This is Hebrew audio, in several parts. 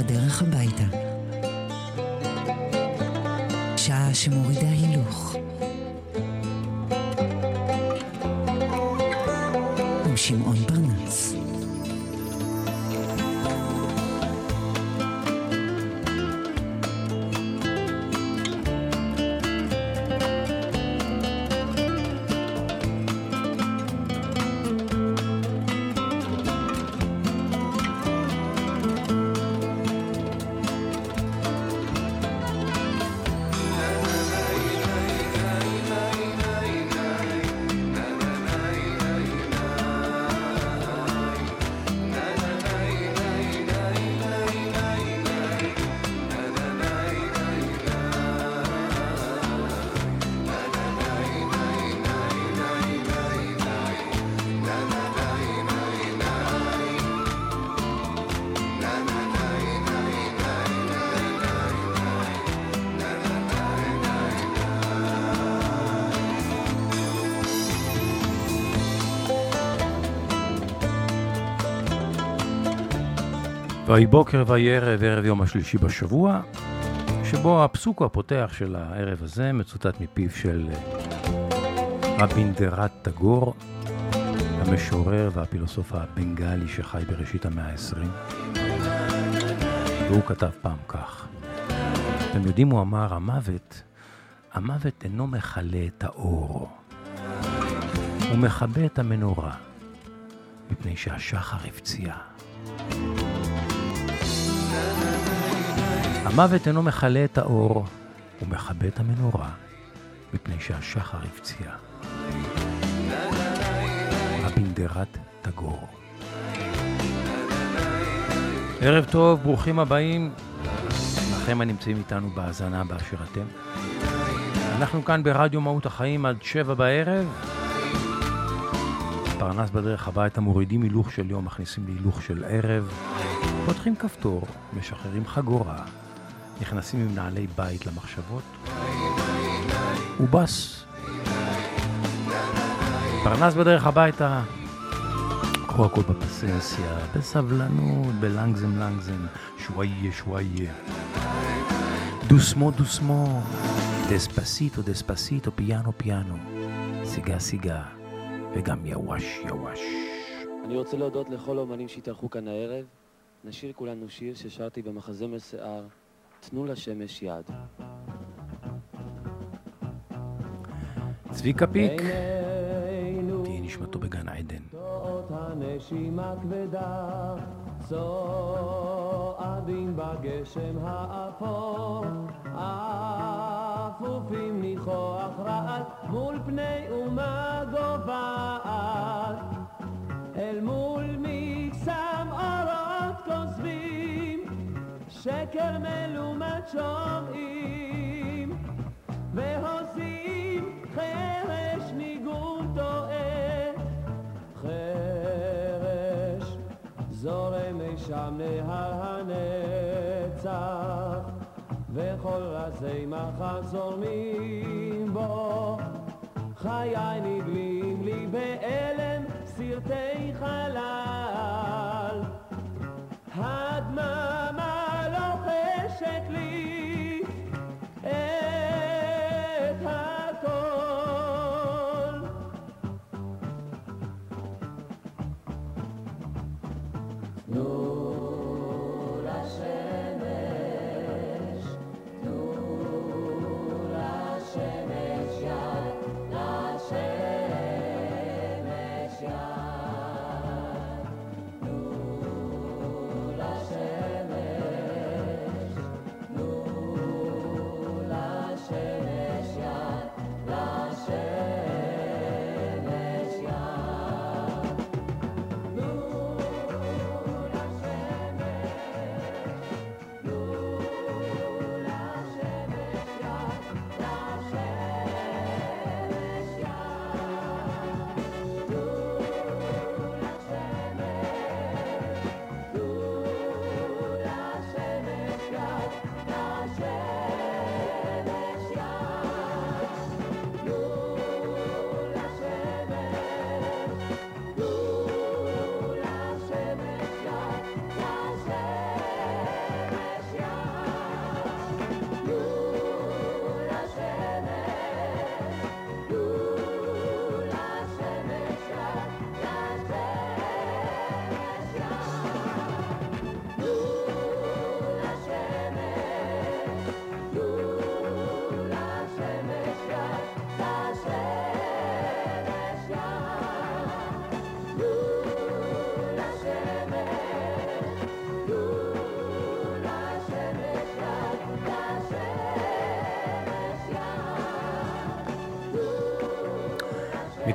בדרך הביתה. שעה שמורידה הילוך. ויהי בוקר ויהי ערב, ערב יום השלישי בשבוע, שבו הפסוק הפותח של הערב הזה מצוטט מפיו של רבינדרת טגור, המשורר והפילוסוף הבנגלי שחי בראשית המאה ה-20. והוא כתב פעם כך: אתם יודעים, הוא אמר, המוות, המוות אינו מכלה את האור, הוא מכבה את המנורה, מפני שהשחר הפציע. המוות אינו מכלה את האור, הוא מכבה את המנורה, מפני שהשחר הפציע. רבינדרת טגור. ערב טוב, ברוכים הבאים לכם הנמצאים איתנו בהאזנה באשר אתם. אנחנו כאן ברדיו מהות החיים עד שבע בערב. פרנס בדרך הביתה מורידים הילוך של יום, מכניסים להילוך של ערב. פותחים כפתור, משחררים חגורה, נכנסים עם נעלי בית למחשבות. ובס. פרנס בדרך הביתה, קחו הכל בפסנסיה, בסבלנות, בלנגזם לנגזם, שוואיה שוואיה. דוסמו דוסמו, דספסיטו דספסיטו, פיאנו פיאנו, סיגה סיגה, וגם יווש יווש. אני רוצה להודות לכל האומנים שהתארחו כאן הערב. נשיר כולנו שיר ששרתי במחזמר שיער, תנו לשמש יד. צביקה פיק, תהי נשמתו בגן עדן. הנשימה כבדה, צועדים בגשם האפור, אפופים ניחוח רעד מול פני אומה גוועת, אל מול מקסם אורות כוזבים, שקר מלומד שומעים, והוזים חרש ניגון טועה. חרש זורם אי שם נהר הנצח וכל רזי מחר זורמים בו חיי נגלים לי בהלם סרטי חלל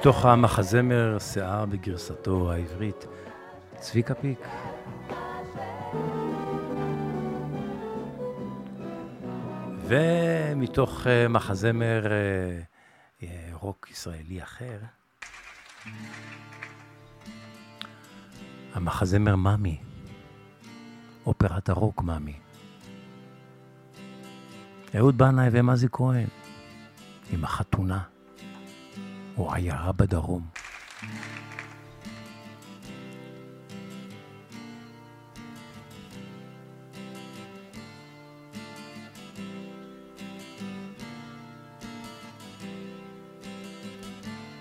מתוך המחזמר שיער בגרסתו העברית, צביקה פיק. ומתוך uh, מחזמר uh, uh, רוק ישראלי אחר, המחזמר מאמי, אופרת הרוק מאמי. אהוד בנאי ומזי כהן, עם החתונה, או עיירה בדרום.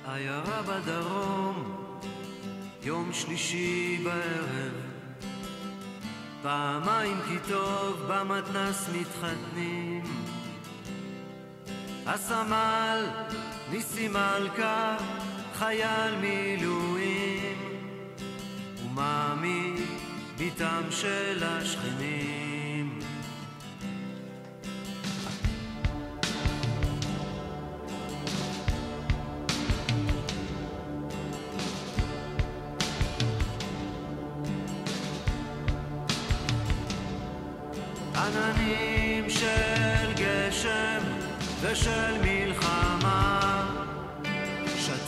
עיירה בדרום, יום שלישי בערב, פעמיים כי טוב במתנס מתחתנים. הסמל ניסי מלכה, חייל מילואים, ומאמי בתם של השכנים.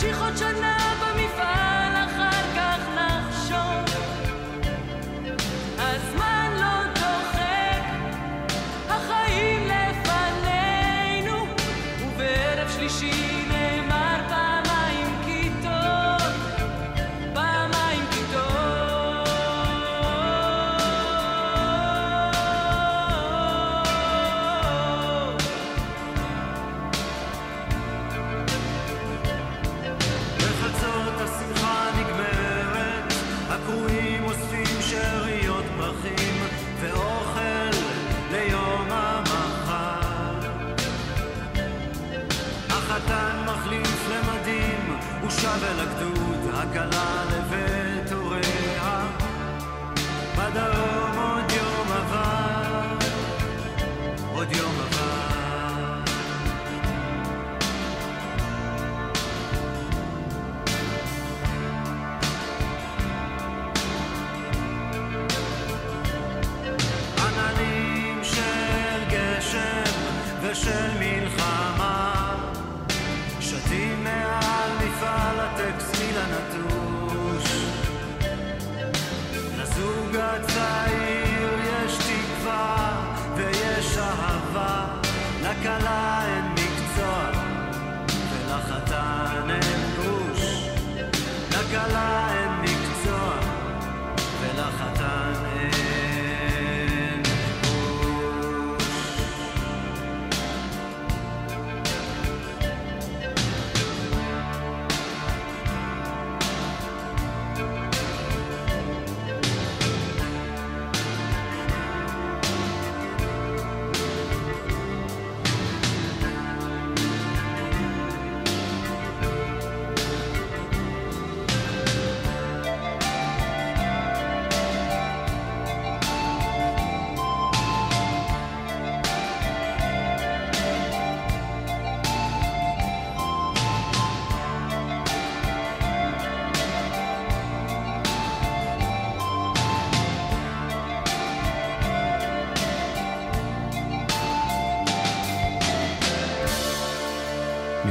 תמשיך עוד שנה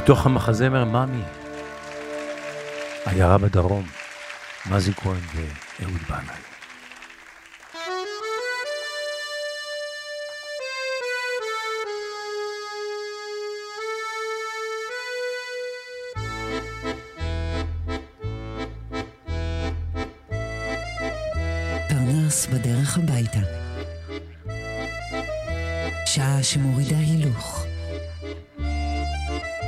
מתוך המחזמר מאמי, עיירה בדרום, מזי כהן ואהוד בנאי. בדרך הביתה. שעה שמורידה הילוך.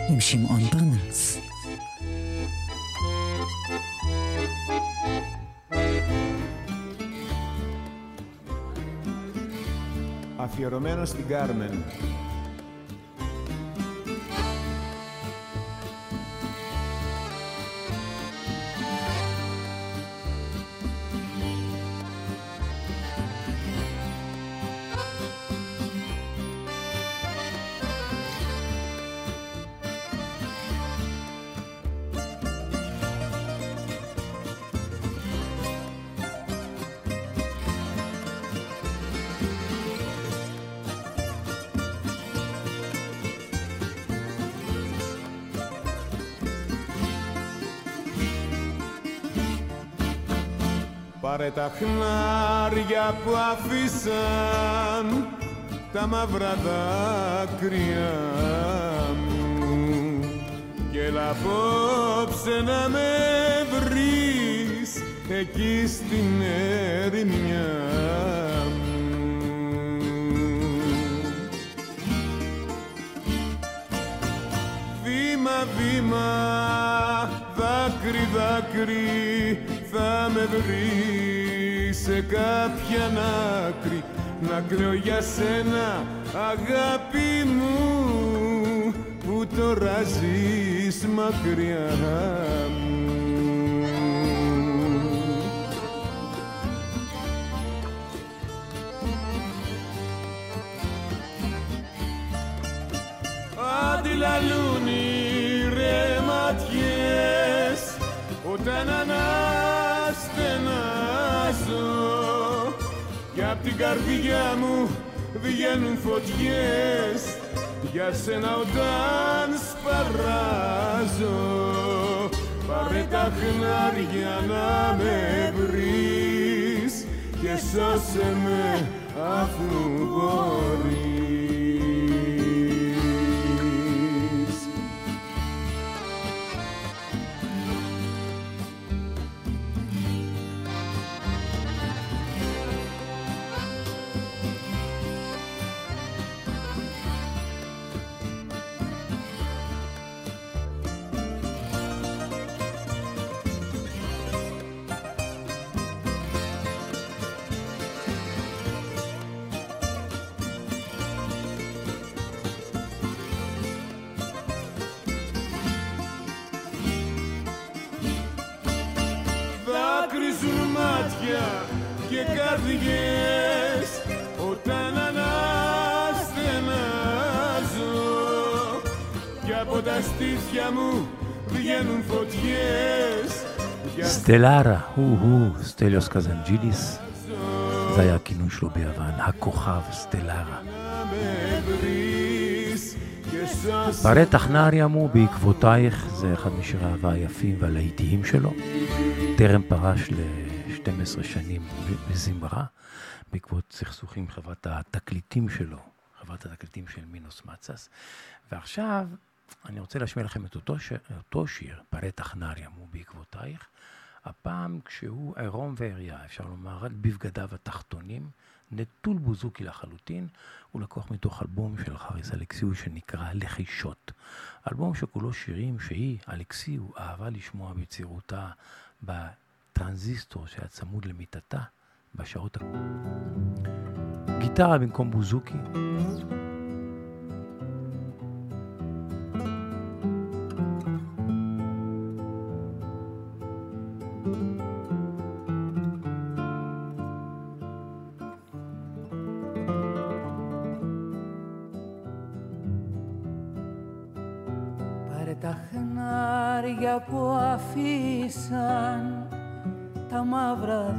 עם שמעון פרנס. αφιερωμένο στην Κάρμεν. Πάρε τα χνάρια που αφήσαν τα μαύρα δάκρυα μου και έλα απόψε να με βρεις εκεί στην ερημιά μου. Βήμα, βήμα, δάκρυ, δάκρυ θα με βρεις σε κάποια άκρη να κλαίω για σένα αγάπη μου που τώρα ζεις μακριά απ' την καρδιά μου βγαίνουν φωτιές. Για σένα όταν σπαράζω πάρε τα χνάρια να με βρεις και σώσε με αφού μπορείς סטלרה, הוא-הוא, סטליוס קזנג'ידיס, זה היה הכינוי שלו ביוון, הכוכב סטלרה. ברטח נארי אמור בעקבותייך, זה אחד משירי האהבה היפים והלהיטיים שלו. טרם פרש ל-12 שנים בזמרה, בעקבות סכסוכים עם חברת התקליטים שלו, חברת התקליטים של מינוס מצס. ועכשיו אני רוצה להשמיע לכם את אותו, ש... אותו שיר, פרטח נארי אמור בעקבותייך, הפעם כשהוא עירום ועריה, אפשר לומר, רק בבגדיו התחתונים, נטול בוזוקי לחלוטין, הוא לקוח מתוך אלבום של חריס אלכסיו שנקרא לחישות. אלבום שכולו שירים שהיא, אלכסיו, אהבה לשמוע בצעירותה בטרנזיסטור שהיה צמוד למיטתה בשעות ה... גיטרה במקום בוזוקי. Αφήσαν τα μαύρα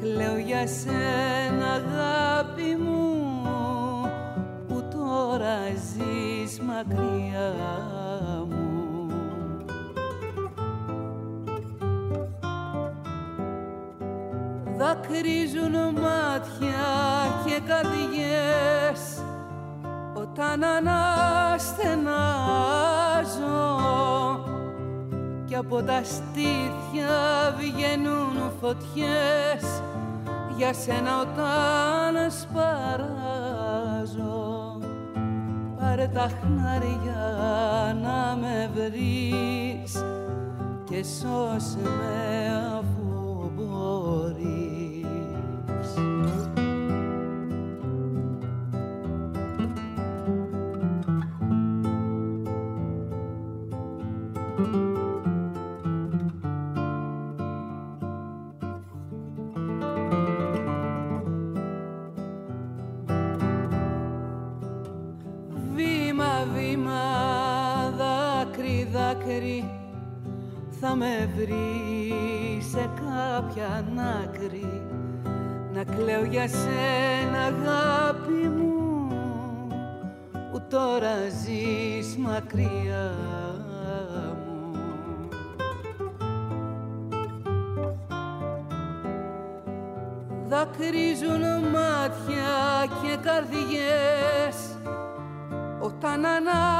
κλαίω για σένα αγάπη μου που τώρα ζεις μακριά μου. Δακρύζουν μάτια και καρδιές όταν αναστενάζω κι από τα στήθια βγαίνουν φωτιές για σένα όταν σπαράζω πάρε τα χνάρια να με βρεις και σώσε με αφού μπορείς με βρει σε κάποια άκρη να κλαίω για σένα αγάπη μου που τώρα ζεις μακριά μου. Δακρύζουν μάτια και καρδιές όταν αναστενάζω.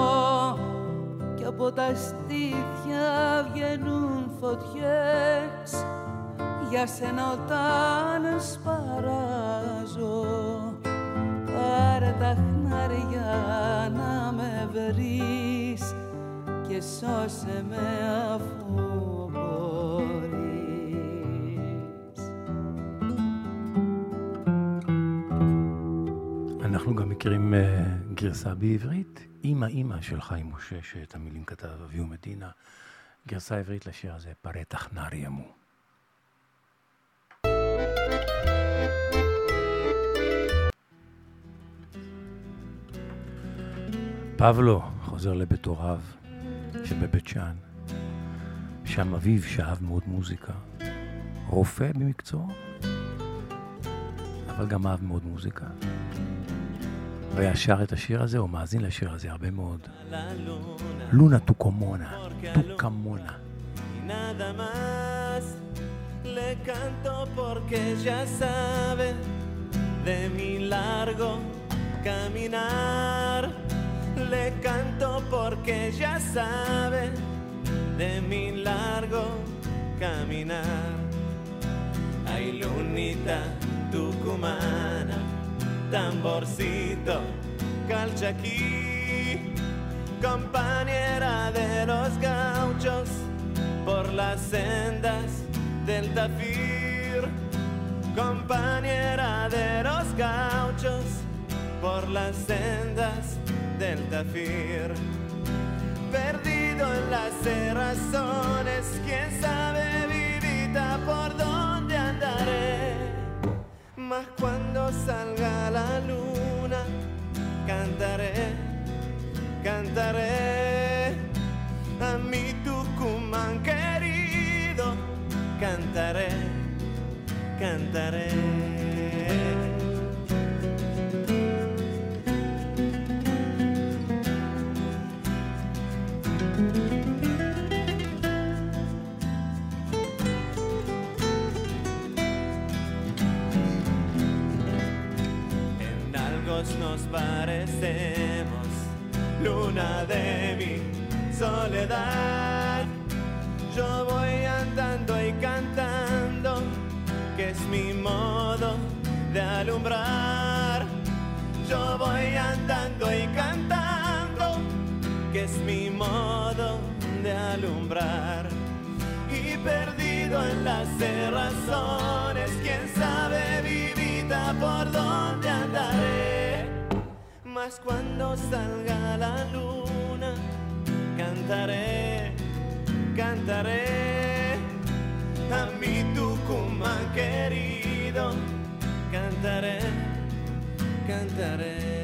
κι από τα στήθια βγαίνουν φωτιές. Για σένα όταν σπαράζω πάρε τα χνάρια να με βρεις και σώσε με αφού אנחנו גם מכירים אה, גרסה בעברית, אימא אימא של חיים משה, שאת המילים כתב אביהו מדינה. גרסה עברית לשיר הזה, פרטח נער ימו. פבלו חוזר לבית הוריו שבבית שאן, שם אביו שאהב מאוד מוזיקה, רופא במקצועו, אבל גם אהב מאוד מוזיקה. והיה שר את השיר הזה, או מאזין לשיר הזה הרבה מאוד. לונה טוקומונה, טוקמונה. y nada más. Le canto porque ya sabe de mi largo caminar. Le canto porque ya sabe de mi largo caminar. Ay, lunita tucumana, tamborcito, calchaquí compañera de los gauchos por las sendas del Tafir, compañera de los gauchos por las sendas del Tafir. Perdido en las razones, quién sabe vivita por dónde. Mas cuando salga la luna, cantaré cantaré a mi Tucumán querido, cantaré, cantaré. Parecemos, luna de mi soledad. Yo voy andando y cantando, que es mi modo de alumbrar. Yo voy andando y cantando, que es mi modo de alumbrar. Y perdido en las razones, quién sabe vivita por dónde andaré. Mas cuando salga la luna, cantaré, cantaré a mi Tucumán querido, cantaré, cantaré.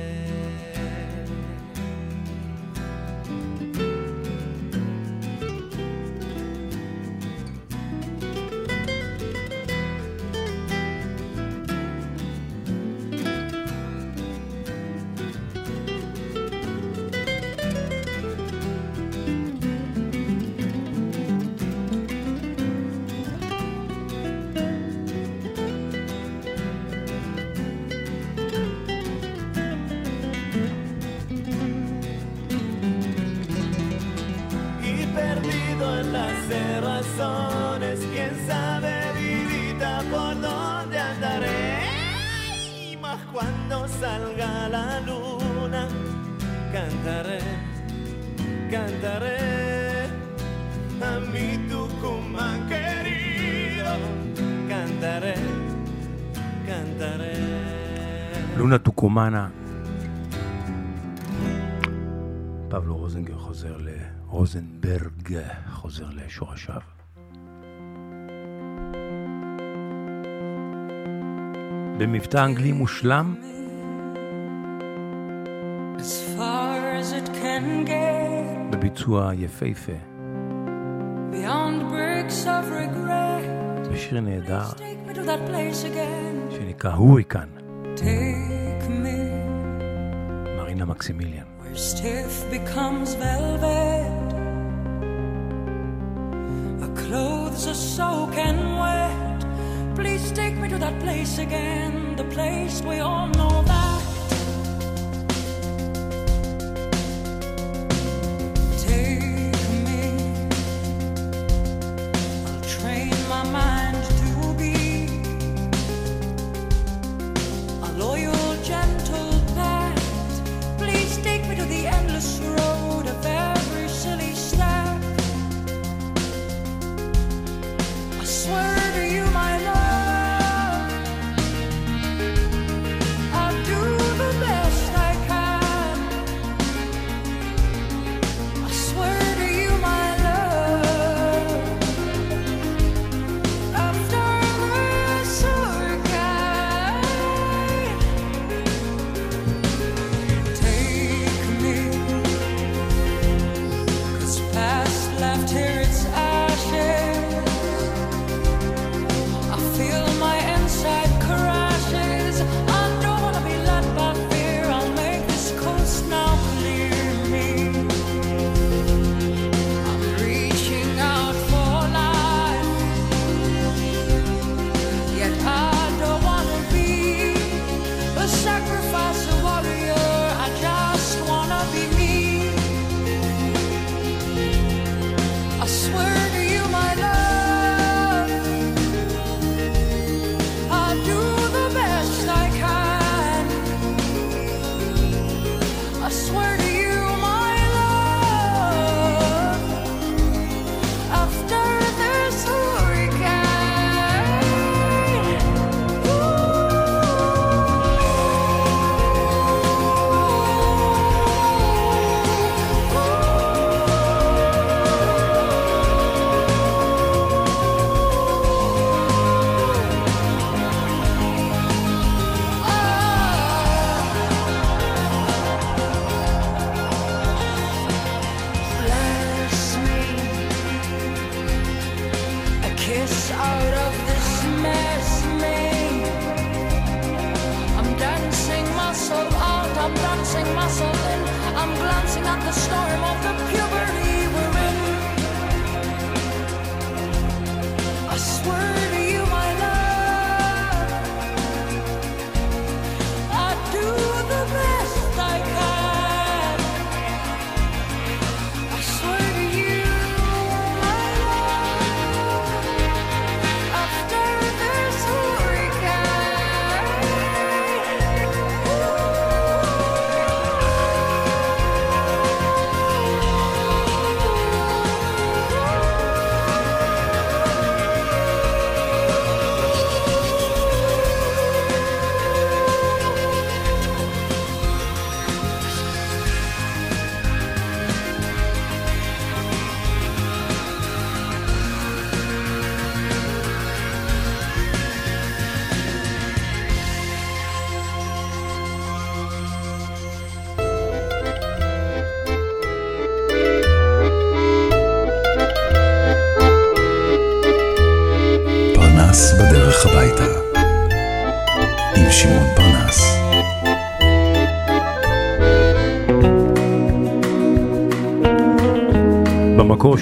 טוקומנה. פבלו רוזנגר חוזר ל... רוזנברג חוזר לשורשיו. במבטא אנגלי מושלם, As far as it can get, בביצוע יפהפה. בשיר נהדר. שנקרא הוריקן, Take Marina Maximilian. Stiff becomes velvet, our clothes are soaking wet. Please take me to that place again, the place we all know that.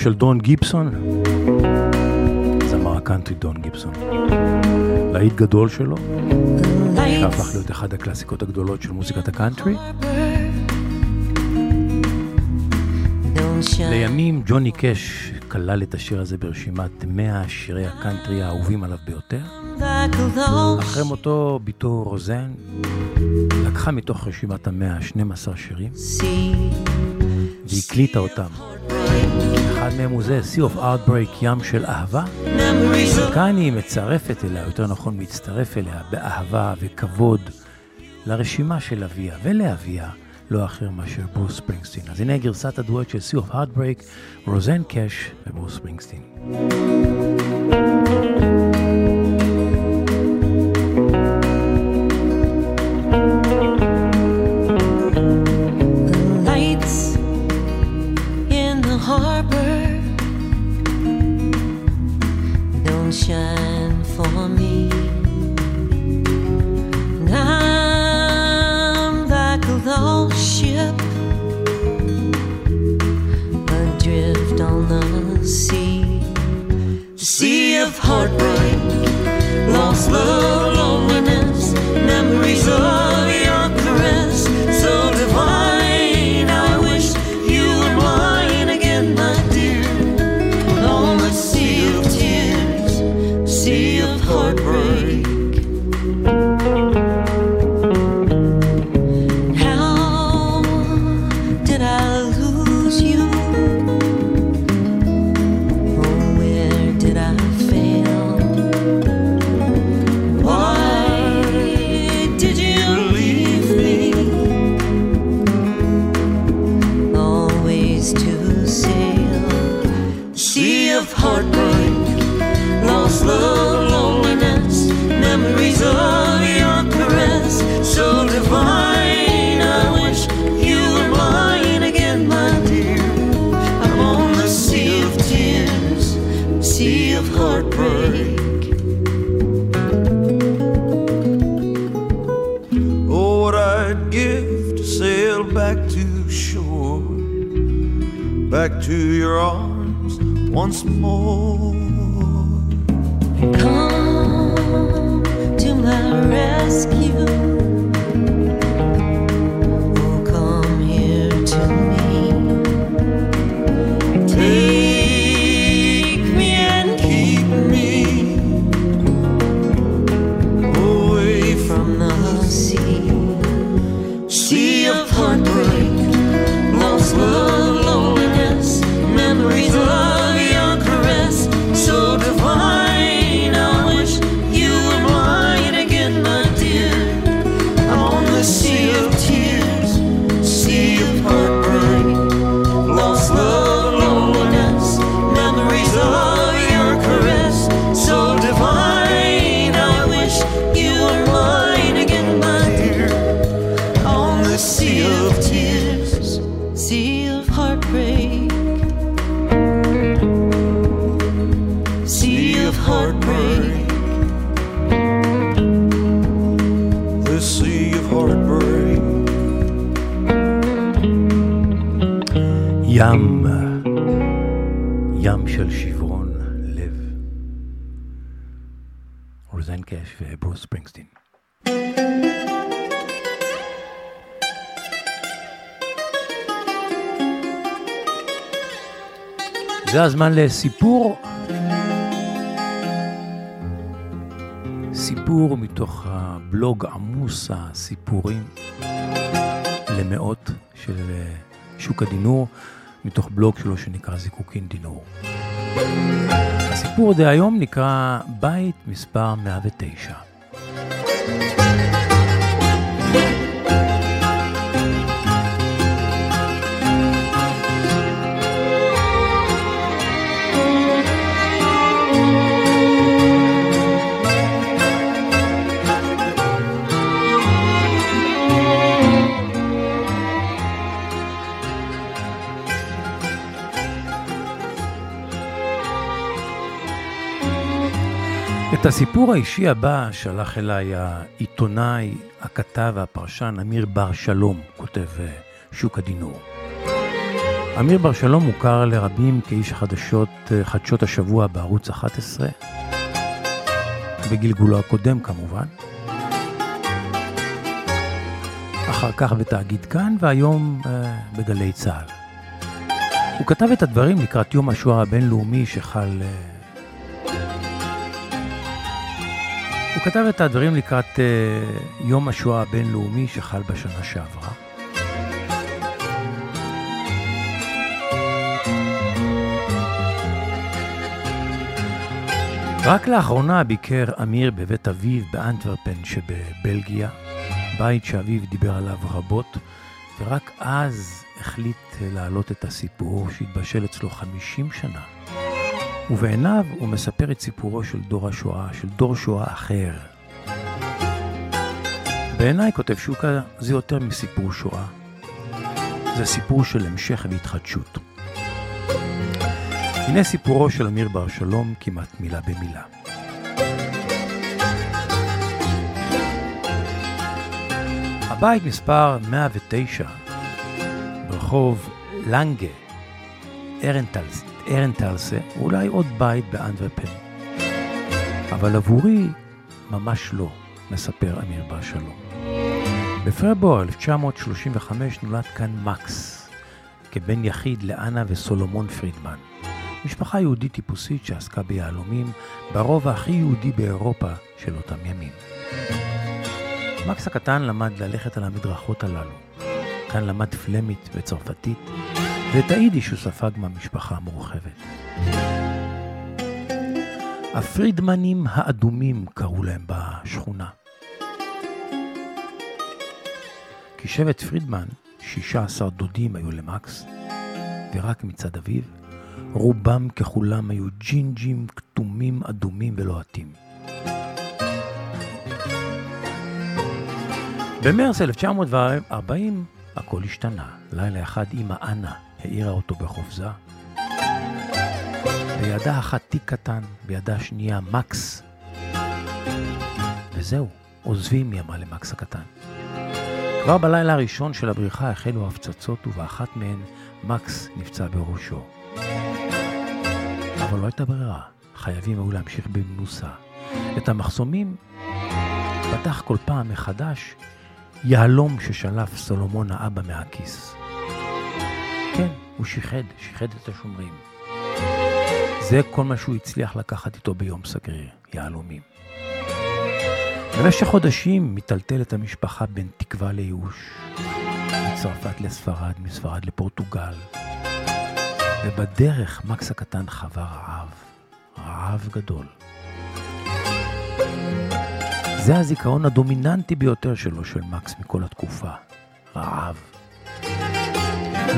של דון גיבסון, זמר הקאנטרי דון גיבסון. להיט גדול שלו, שהפך להיות אחת הקלאסיקות הגדולות של מוזיקת הקאנטרי. לימים ג'וני קאש כלל את השיר הזה ברשימת 100 שירי הקאנטרי האהובים עליו ביותר. אחרי מותו בתו רוזן לקחה מתוך רשימת המאה 12 שירים והקליטה אותם. אחד מהם הוא זה, Sea of Outbreak, ים של אהבה. וכאן היא מצרפת אליה, יותר נכון מצטרף אליה, באהבה וכבוד לרשימה של אביה ולאביה. לא אחר מאשר ברוס ספרינגסטין. אז הנה גרסת הדואט של Sea of Heartbreak, רוזן קאש וברוס ספרינגסטין. זה הזמן לסיפור. סיפור מתוך הבלוג עמוס הסיפורים למאות של שוק הדינור, מתוך בלוג שלו שנקרא זיקוקין דינור. הסיפור דהיום נקרא בית מספר 109. את הסיפור האישי הבא שלח אליי העיתונאי, הכתב והפרשן אמיר בר שלום, כותב אה, שוק הדינור. אמיר בר שלום מוכר לרבים כאיש חדשות, אה, חדשות השבוע בערוץ 11, בגלגולו הקודם כמובן. אחר כך בתאגיד כאן והיום אה, בגלי צה"ל. הוא כתב את הדברים לקראת יום השואה הבינלאומי שחל... אה, הוא כתב את הדברים לקראת אה, יום השואה הבינלאומי שחל בשנה שעברה. רק לאחרונה ביקר אמיר בבית אביו באנטוורפן שבבלגיה, בית שאביו דיבר עליו רבות, ורק אז החליט להעלות את הסיפור שהתבשל אצלו 50 שנה. ובעיניו הוא מספר את סיפורו של דור השואה, של דור שואה אחר. בעיניי, כותב שוקה, זה יותר מסיפור שואה. זה סיפור של המשך והתחדשות. הנה סיפורו של אמיר בר שלום כמעט מילה במילה. הבית מספר 109 ברחוב לנגה, ארנטלס, ארנטלסה, אולי עוד בית באנדרפן. אבל עבורי ממש לא, מספר אמיר בר שלום. בפברואר 1935 נולד כאן מקס, כבן יחיד לאנה וסולומון פרידמן. משפחה יהודית טיפוסית שעסקה ביהלומים, ברובע הכי יהודי באירופה של אותם ימים. מקס הקטן למד ללכת על המדרכות הללו. כאן למד פלמית וצרפתית, ואת היידיש הוא ספג מהמשפחה המורחבת. הפרידמנים האדומים קראו להם בשכונה. כי שבט פרידמן, 16 דודים היו למקס, ורק מצד אביו, רובם ככולם היו ג'ינג'ים כתומים, אדומים ולוהטים. במרס 1940 הכל השתנה. לילה אחד אמא אנה העירה אותו בחופזה. בידה אחת תיק קטן, בידה השנייה מקס. וזהו, עוזבים, היא אמרה למקס הקטן. כבר בלילה הראשון של הבריחה החלו הפצצות, ובאחת מהן מקס נפצע בראשו. אבל לא הייתה ברירה, חייבים היו להמשיך במנוסה. את המחסומים פתח כל פעם מחדש יהלום ששלף סולומון האבא מהכיס. הוא שיחד, שיחד את השומרים. זה כל מה שהוא הצליח לקחת איתו ביום סגריר, יהלומים. במשך חודשים מיטלטלת המשפחה בין תקווה לייאוש, מצרפת לספרד, מספרד לפורטוגל, ובדרך מקס הקטן חווה רעב, רעב גדול. זה הזיכרון הדומיננטי ביותר שלו, של מקס, מכל התקופה. רעב.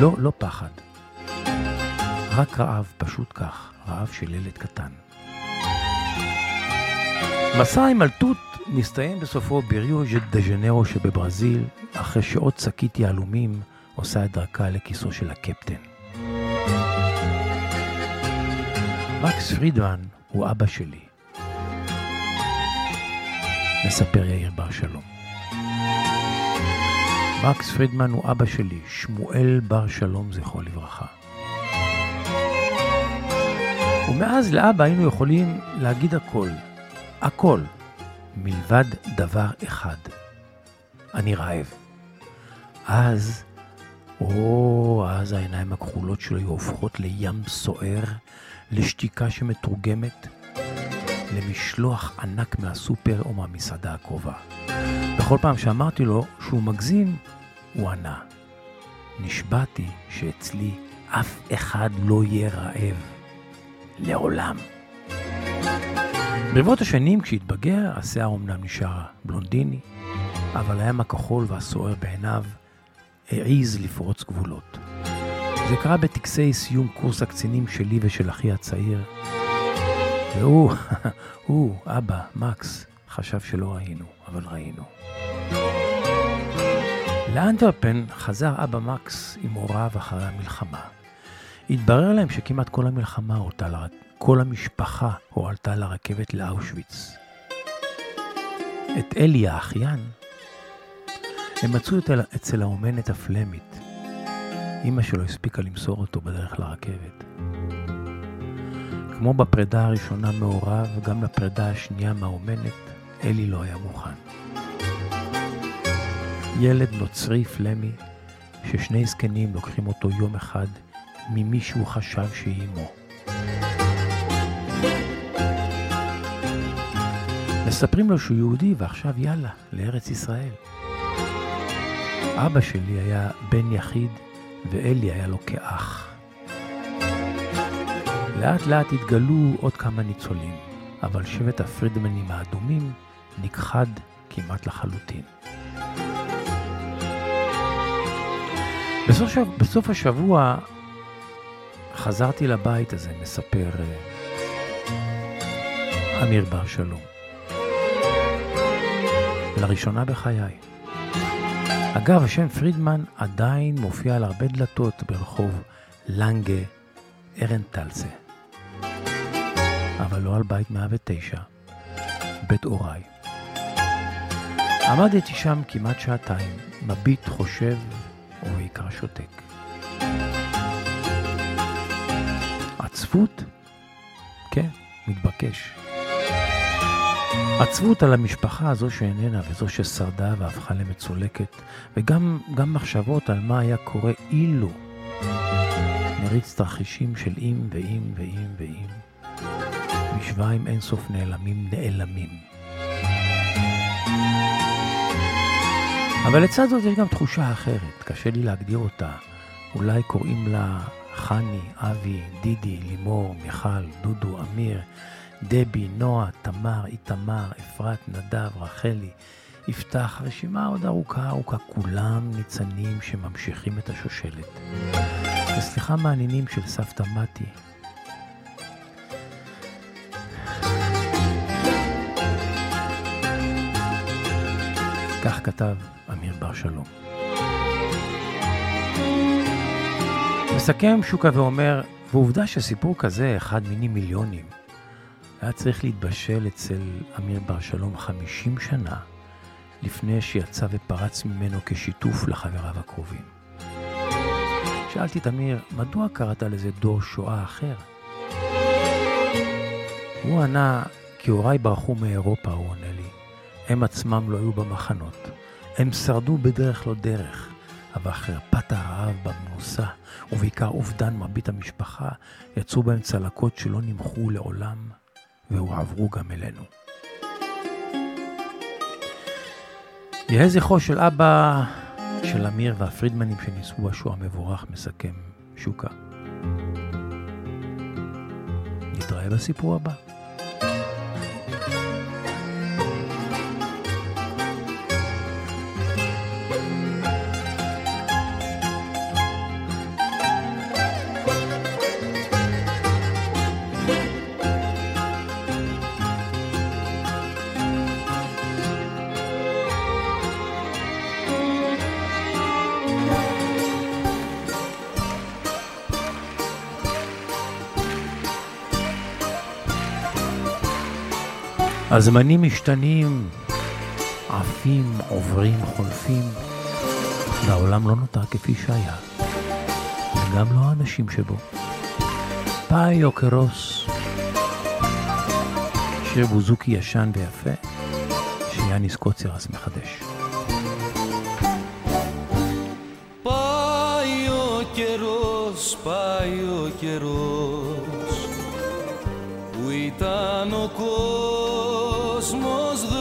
לא, לא פחד. רק רעב, פשוט כך. רעב של ילד קטן. מסע ההימלטות מסתיים בסופו בריו דה ז'נרו שבברזיל, אחרי שעוד שקית יהלומים עושה את דרכה לכיסו של הקפטן. מקס פרידמן הוא אבא שלי. מספר יאיר בר שלום. מקס פרידמן הוא אבא שלי, שמואל בר שלום, זכרו לברכה. ומאז לאבא היינו יכולים להגיד הכל, הכל, מלבד דבר אחד. אני רעב. אז, או, אז העיניים הכחולות שלו היו הופכות לים סוער, לשתיקה שמתורגמת למשלוח ענק מהסופר או מהמסעדה הקרובה. בכל פעם שאמרתי לו שהוא מגזים, הוא ענה, נשבעתי שאצלי אף אחד לא יהיה רעב. לעולם. ברבות השנים, כשהתבגר, השיער אמנם נשאר בלונדיני, אבל הים הכחול והסוער בעיניו העז לפרוץ גבולות. זה קרה בטקסי סיום קורס הקצינים שלי ושל אחי הצעיר, והוא, הוא, אבא, מקס, חשב שלא ראינו, אבל ראינו. לאנטרפן חזר אבא מקס עם הוריו אחרי המלחמה. התברר להם שכמעט כל המלחמה לר... כל המשפחה הועלתה לרכבת לאושוויץ. את אלי האחיין הם מצאו אצל האומנת הפלמית. אמא שלו הספיקה למסור אותו בדרך לרכבת. כמו בפרידה הראשונה מהוריו, גם לפרידה השנייה מהאומנת, אלי לא היה מוכן. ילד נוצרי פלמי, ששני זקנים לוקחים אותו יום אחד ממי שהוא חשב שהיא אמו. מספרים לו שהוא יהודי ועכשיו יאללה, לארץ ישראל. אבא שלי היה בן יחיד ואלי היה לו כאח. לאט לאט התגלו עוד כמה ניצולים, אבל שבט הפרידמנים האדומים נכחד כמעט לחלוטין. בסוף, בסוף השבוע חזרתי לבית הזה, מספר אה, אמיר בר שלום. לראשונה בחיי. אגב, השם פרידמן עדיין מופיע על הרבה דלתות ברחוב לנגה ארנטלסה. אבל לא על בית 109, בית הוריי. עמדתי שם כמעט שעתיים, מביט, חושב, ובעיקר שותק. עצבות? כן, מתבקש. עצבות על המשפחה הזו שאיננה וזו ששרדה והפכה למצולקת, וגם מחשבות על מה היה קורה אילו. מריץ תרחישים של אם ואם ואם ואם. משוואה עם אינסוף נעלמים נעלמים. אבל לצד זאת יש גם תחושה אחרת, קשה לי להגדיר אותה. אולי קוראים לה חני, אבי, דידי, לימור, מיכל, דודו, אמיר, דבי, נועה, תמר, איתמר, אפרת, נדב, רחלי, יפתח, הרשימה עוד ארוכה ארוכה, כולם ניצנים שממשיכים את השושלת. וסליחה מהנינים של סבתא מתי. כך כתב אמיר בר שלום. מסכם שוקה ואומר, ועובדה שסיפור כזה, אחד מיני מיליונים, היה צריך להתבשל אצל אמיר בר שלום 50 שנה לפני שיצא ופרץ ממנו כשיתוף לחבריו הקרובים. שאלתי את אמיר, מדוע קראת לזה דור שואה אחר? הוא ענה, כי הוריי ברחו מאירופה, הוא עונה לי. הם עצמם לא היו במחנות. הם שרדו בדרך לא דרך, אבל חרפת הרעב במנוסה, ובעיקר אובדן מרבית המשפחה, יצאו בהם צלקות שלא נמחו לעולם, והועברו גם אלינו. יהא זכרו של אבא של אמיר והפרידמנים שניסו בשואה המבורך, מסכם שוקה. נתראה בסיפור הבא. הזמנים משתנים, עפים, עוברים, חולפים, והעולם לא נותר כפי שהיה, וגם לא האנשים שבו. פאי אוקרוס, שיר בוזוקי ישן ויפה, שיאניס קוצרס מחדש. Πάει ο καιρός, πάει ο καιρός που ήταν ο κόσμος mesmos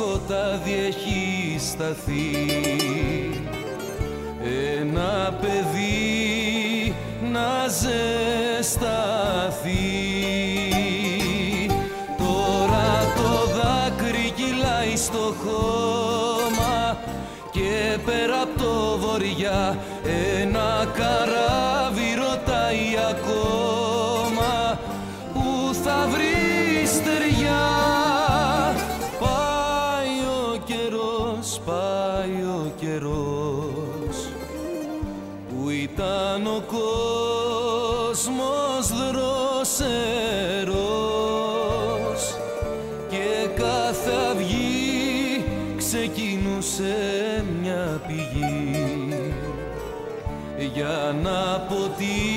σκοτάδι έχει σταθεί. Ένα παιδί να ζεσταθεί να αποτύχει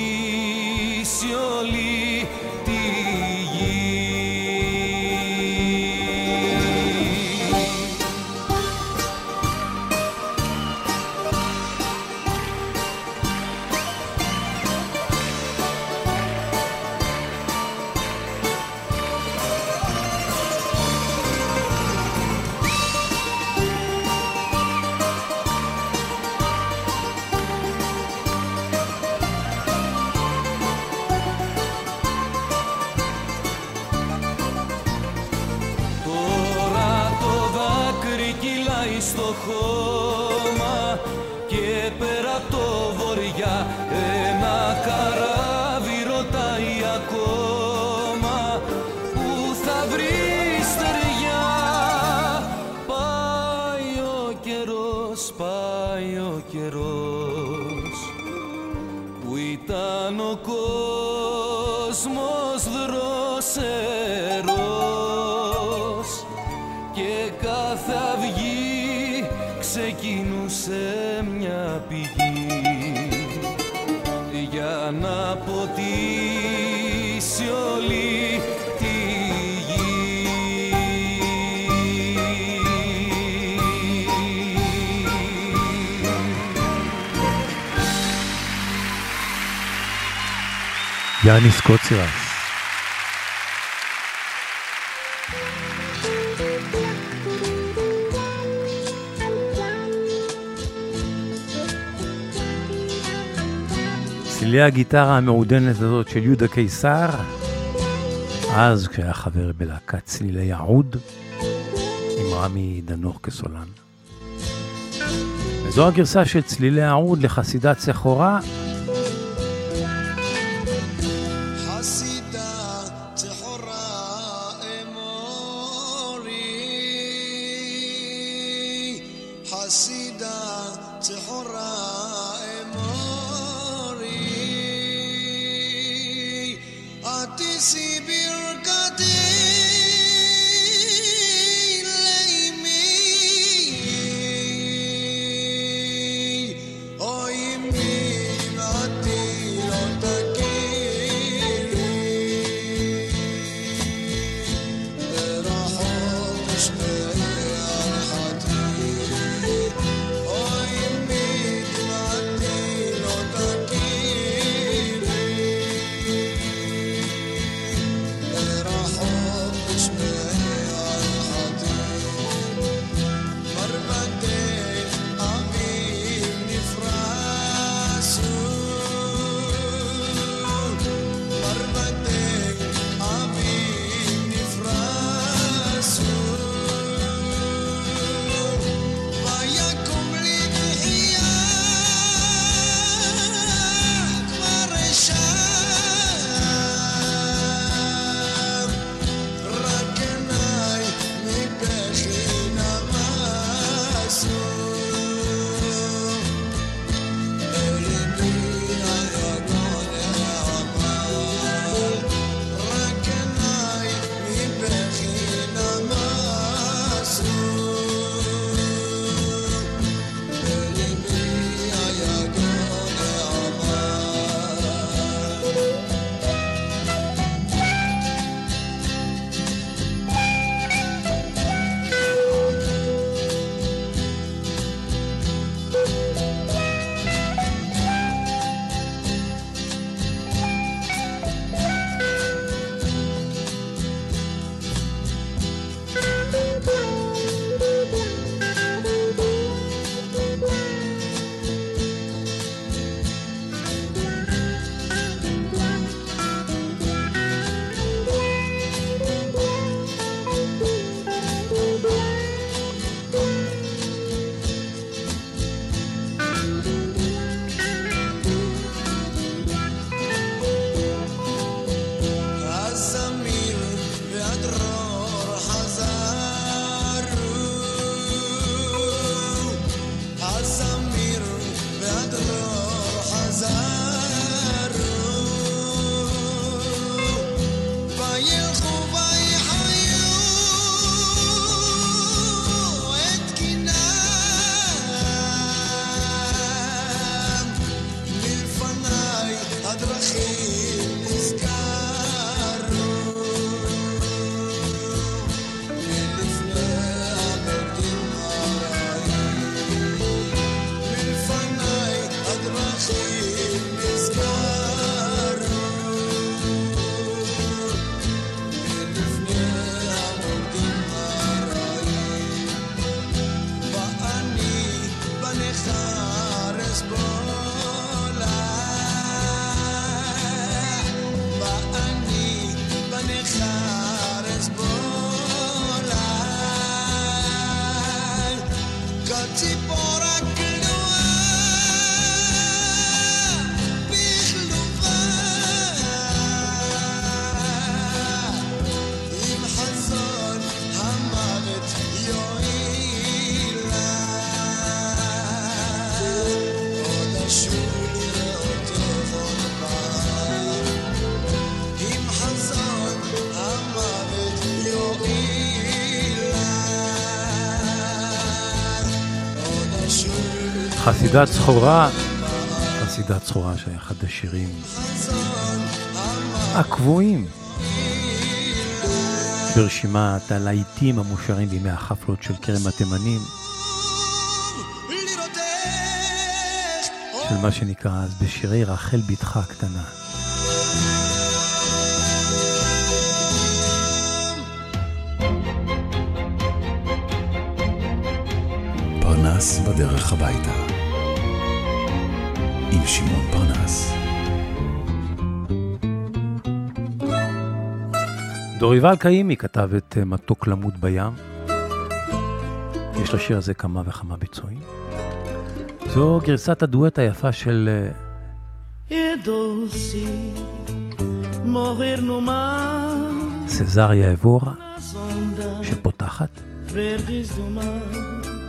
ojos. יאניס קוצירה. צלילי הגיטרה המעודנת הזאת של יהודה קיסר, אז כשהיה חבר בלהקת צלילי העוד, עם רמי דנוך כסולן. וזו הגרסה של צלילי העוד לחסידת סחורה, חסידת סחורה, חסידת סחורה שהיה אחד השירים הקבועים ברשימת הלהיטים המושרים בימי החפלות של כרם התימנים, של מה שנקרא אז בשירי רחל בתך הקטנה. בדרך הביתה. שמעון פרנס. דוריבל קאימי כתב את אה, מתוק למות בים. יש לשיר הזה כמה וכמה ביצועים. זו גרסת הדואט היפה של אה, סזריה אבורה, שפותחת.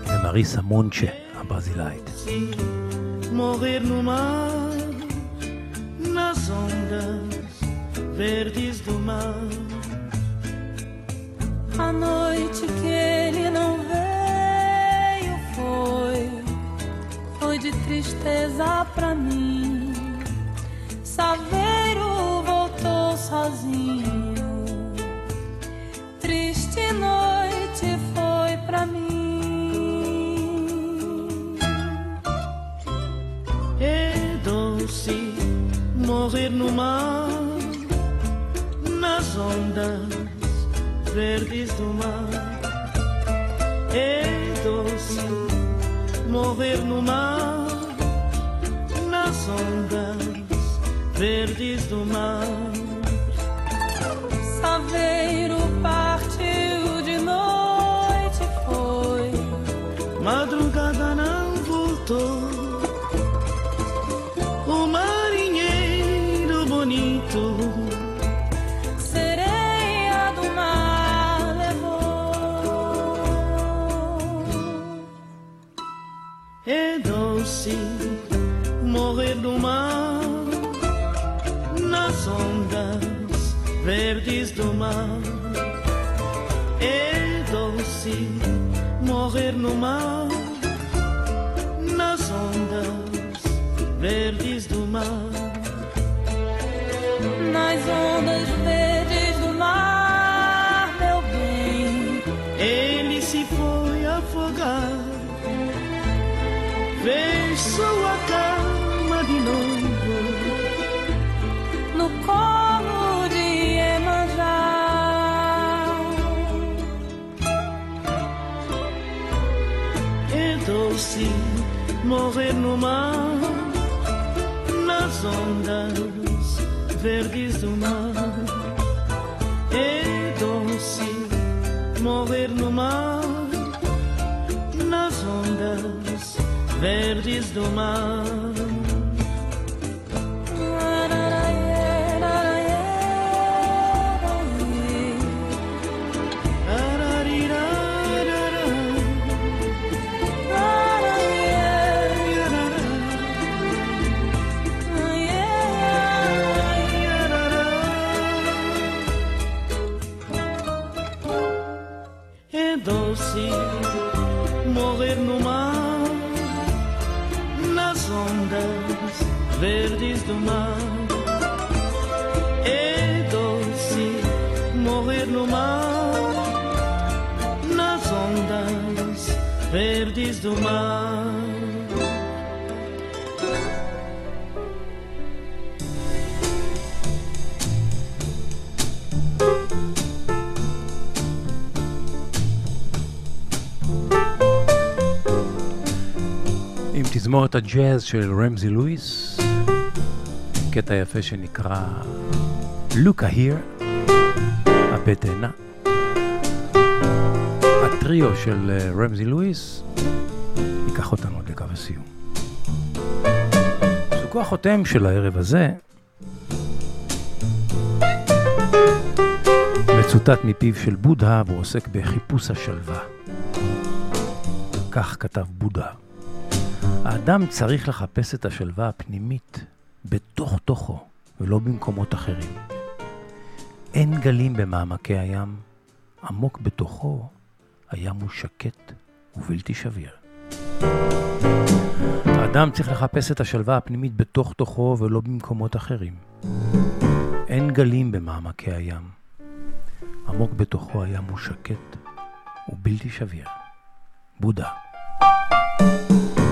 ומריסה מונצ'ה הברזילאית. Morrer no mar nas ondas verdes do mar. A noite que ele não veio foi, foi de tristeza pra mim. Saveiro voltou sozinho, triste noite morrer no mar nas ondas verdes do mar. É doce morrer no mar nas ondas verdes do mar. Saveiro partiu de noite foi, Madrugada verdes do mar. É doce morrer no mar nas ondas verdes do mar. Morrer no mar, nas ondas verdes do mar. É doce morrer no mar, nas ondas verdes do mar. תזמורת הג'אז של רמזי לואיס, קטע יפה שנקרא לוקה היר, הפה תאנה. הטריו של אה, רמזי לואיס ייקח אותנו עד לקו הסיום. זוכו החותם של הערב הזה מצוטט מפיו של בודהה והוא עוסק בחיפוש השלווה. כך כתב בודהה. האדם צריך לחפש את השלווה הפנימית בתוך תוכו ולא במקומות אחרים. אין גלים במעמקי הים, עמוק בתוכו הים הוא שקט ובלתי שביר. האדם צריך לחפש את השלווה הפנימית בתוך תוכו ולא במקומות אחרים. אין גלים במעמקי הים. עמוק בתוכו הים הוא שקט ובלתי שביר. בודה. פרנס